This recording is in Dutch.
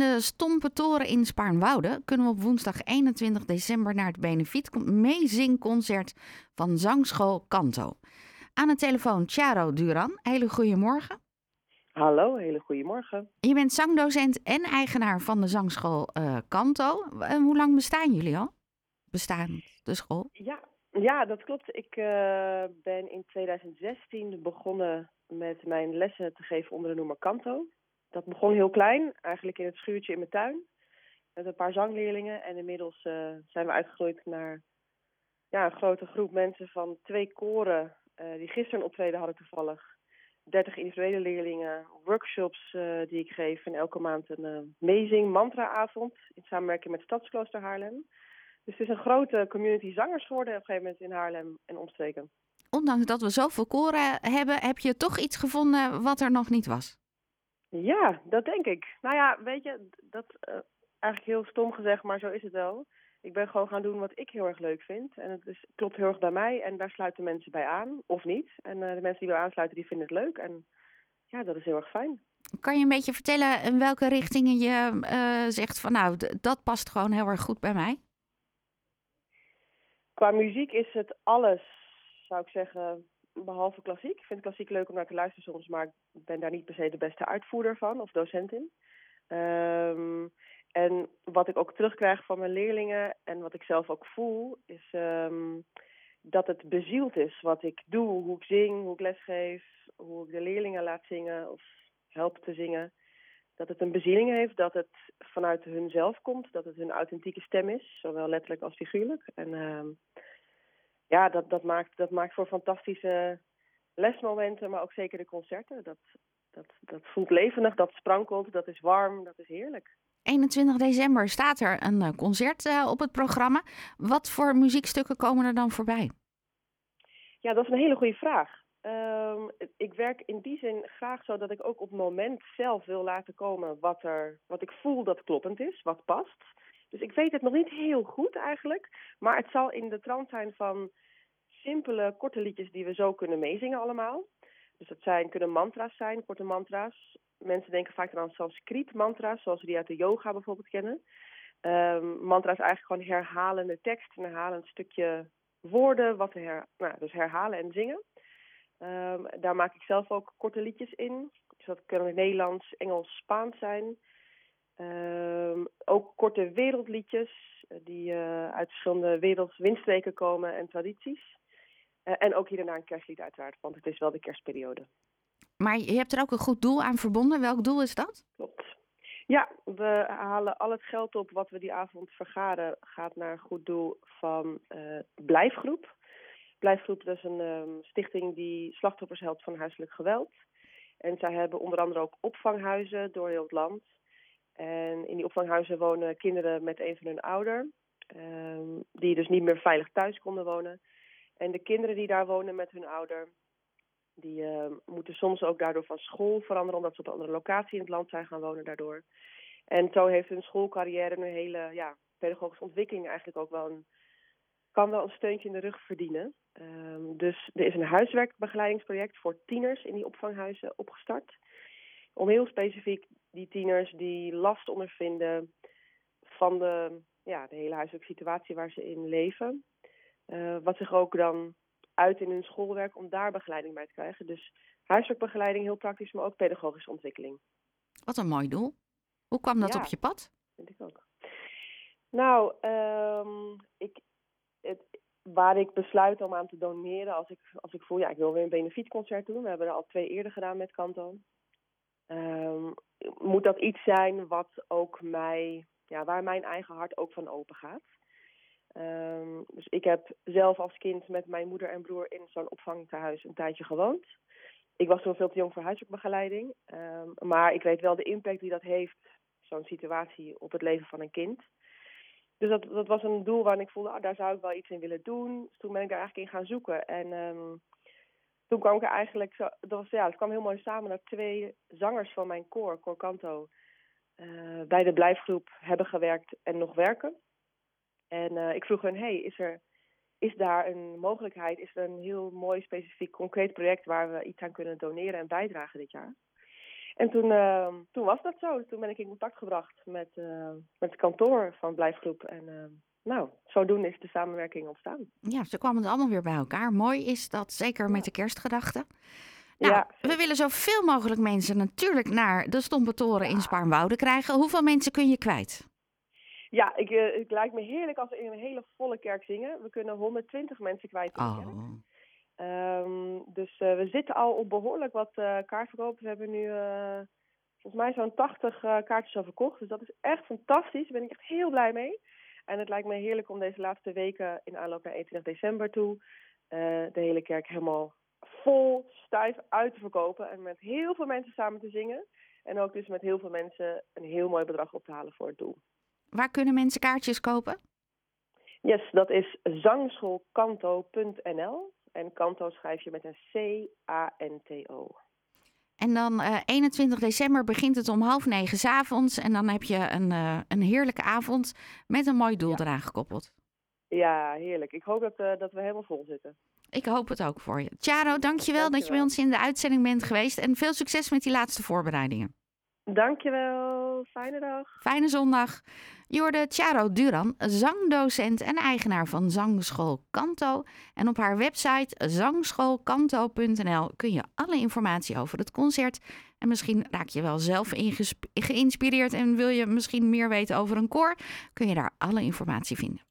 de Stompe Toren in Spaarnwoude kunnen we op woensdag 21 december naar het Benefiet meezingconcert van Zangschool Kanto. Aan de telefoon Charo Duran. Hele goedemorgen. Hallo, hele goedemorgen. Je bent zangdocent en eigenaar van de zangschool uh, Kanto. En hoe lang bestaan jullie al? Bestaan de school? Ja, ja dat klopt. Ik uh, ben in 2016 begonnen met mijn lessen te geven onder de noemer Kanto. Dat begon heel klein, eigenlijk in het schuurtje in mijn tuin. Met een paar zangleerlingen. En inmiddels uh, zijn we uitgegroeid naar ja, een grote groep mensen van twee koren. Uh, die gisteren een optreden hadden toevallig. 30 individuele leerlingen, workshops uh, die ik geef. En elke maand een amazing mantra-avond in samenwerking met Stadsklooster Haarlem. Dus het is een grote community zangers geworden op een gegeven moment in Haarlem en omstreken. Ondanks dat we zoveel koren hebben, heb je toch iets gevonden wat er nog niet was? Ja, dat denk ik. Nou ja, weet je, dat uh, eigenlijk heel stom gezegd, maar zo is het wel. Ik ben gewoon gaan doen wat ik heel erg leuk vind. En het is, klopt heel erg bij mij. En daar sluiten mensen bij aan, of niet. En uh, de mensen die bij aansluiten, die vinden het leuk. En ja, dat is heel erg fijn. Kan je een beetje vertellen in welke richtingen je uh, zegt van nou, dat past gewoon heel erg goed bij mij? Qua muziek is het alles, zou ik zeggen, behalve klassiek. Ik vind klassiek leuk om naar te luisteren soms, maar ik ben daar niet per se de beste uitvoerder van of docent in. Um, en wat ik ook terugkrijg van mijn leerlingen en wat ik zelf ook voel, is um, dat het bezield is wat ik doe, hoe ik zing, hoe ik lesgeef, hoe ik de leerlingen laat zingen of help te zingen. Dat het een bezieling heeft, dat het vanuit hun zelf komt, dat het hun authentieke stem is, zowel letterlijk als figuurlijk. En um, ja, dat, dat, maakt, dat maakt voor fantastische lesmomenten, maar ook zeker de concerten. Dat, dat, dat voelt levendig, dat sprankelt, dat is warm, dat is heerlijk. 21 december staat er een concert uh, op het programma. Wat voor muziekstukken komen er dan voorbij? Ja, dat is een hele goede vraag. Um, ik werk in die zin graag zo dat ik ook op het moment zelf wil laten komen wat, er, wat ik voel dat kloppend is, wat past. Dus ik weet het nog niet heel goed eigenlijk. Maar het zal in de trant zijn van simpele, korte liedjes die we zo kunnen meezingen allemaal. Dus dat zijn, kunnen mantra's zijn, korte mantra's. Mensen denken vaak aan Sanskriet mantra's, zoals we die uit de yoga bijvoorbeeld kennen. Um, mantra is eigenlijk gewoon herhalende tekst, een herhalend stukje woorden, wat her, nou, dus herhalen en zingen. Um, daar maak ik zelf ook korte liedjes in. Dus dat kunnen Nederlands, Engels, Spaans zijn. Um, ook korte wereldliedjes die uh, uit verschillende wereldwindstreken komen en tradities. Uh, en ook hier en daar een kerstlied uiteraard, want het is wel de kerstperiode. Maar je hebt er ook een goed doel aan verbonden. Welk doel is dat? Klopt. Ja, we halen al het geld op wat we die avond vergaren, gaat naar een goed doel van Blijfgroep. Blijfgroep dat is een um, stichting die slachtoffers helpt van huiselijk geweld. En zij hebben onder andere ook opvanghuizen door heel het land. En in die opvanghuizen wonen kinderen met een van hun ouder, um, die dus niet meer veilig thuis konden wonen. En de kinderen die daar wonen met hun ouder, die uh, moeten soms ook daardoor van school veranderen, omdat ze op een andere locatie in het land zijn gaan wonen daardoor. En zo heeft hun schoolcarrière een hele ja, pedagogische ontwikkeling eigenlijk ook wel een, kan wel een steuntje in de rug verdienen. Um, dus er is een huiswerkbegeleidingsproject voor tieners in die opvanghuizen opgestart. Om heel specifiek die tieners die last ondervinden van de, ja, de hele huiselijke situatie waar ze in leven. Uh, wat zich ook dan uit in hun schoolwerk om daar begeleiding bij te krijgen. Dus huiswerkbegeleiding heel praktisch, maar ook pedagogische ontwikkeling. Wat een mooi doel. Hoe kwam dat ja, op je pad? Vind ik ook. Nou, um, ik, het, waar ik besluit om aan te doneren als ik, als ik voel, ja, ik wil weer een benefietconcert doen. We hebben er al twee eerder gedaan met Kanto. Um, moet dat iets zijn wat ook mij, ja, waar mijn eigen hart ook van open gaat. Um, dus ik heb zelf als kind met mijn moeder en broer in zo'n opvangtehuis een tijdje gewoond. Ik was toen veel te jong voor huiswerkbegeleiding. Um, maar ik weet wel de impact die dat heeft, zo'n situatie, op het leven van een kind. Dus dat, dat was een doel waarin ik voelde, ah, daar zou ik wel iets in willen doen. Dus toen ben ik daar eigenlijk in gaan zoeken. En toen kwam ik eigenlijk, dat was, ja, het kwam heel mooi samen dat twee zangers van mijn koor, Koor Kanto, uh, bij de blijfgroep hebben gewerkt en nog werken. En uh, ik vroeg hun, hey, is, er, is daar een mogelijkheid, is er een heel mooi specifiek concreet project waar we iets aan kunnen doneren en bijdragen dit jaar? En toen, ehm, toen was dat zo. Toen ben ik in contact gebracht met, eh, met het kantoor van Blijfgroep. En ehm, nou, zodoende is de samenwerking ontstaan. Ja, ze kwamen allemaal weer bij elkaar. Mooi is dat, zeker met de kerstgedachte. Nou, Ja, we willen zoveel mogelijk mensen natuurlijk naar de Stompe Toren in Spaarnwoude krijgen. Hoeveel mensen kun je kwijt? Ja, ik, eh, het lijkt me heerlijk als we in een hele volle kerk zingen. We kunnen 120 mensen kwijt in de kerk. Oh, Ehm, dus eh, we zitten al op behoorlijk wat eh kaartverkoop. We hebben nu eh, volgens mij zo'n 80 eh, kaartjes al verkocht. Dus dat is echt fantastisch. Daar ben ik echt heel blij mee. En het lijkt me heerlijk om deze laatste weken in aanloop naar 21 december toe eh, de hele kerk helemaal vol, stijf uit te verkopen. En met heel veel mensen samen te zingen. En ook dus met heel veel mensen een heel mooi bedrag op te halen voor het doel. waar kunnen mensen kaartjes kopen? Yes, dat is zangschoolkanto.nl. En kanto schrijf je met een C-A-N-T-O. En dan eh 21 december begint het om half negen 's avonds. En dan heb je een, eh, een heerlijke avond met een mooi doel Ja. eraan gekoppeld. Ja, heerlijk. Ik hoop dat, eh, dat we helemaal vol zitten. Ik hoop het ook voor je. Charo, dankjewel, dat je bij ons in de uitzending bent geweest. En veel succes met die laatste voorbereidingen. Dankjewel. Fijne dag. Fijne zondag. Je hoorde Charo Duran, zangdocent en eigenaar van Zangschool Kanto. En op haar website zangschoolkanto.nl kun je alle informatie over het concert. En misschien raak je wel zelf geïnspireerd en wil je misschien meer weten over een koor. Kun je daar alle informatie vinden.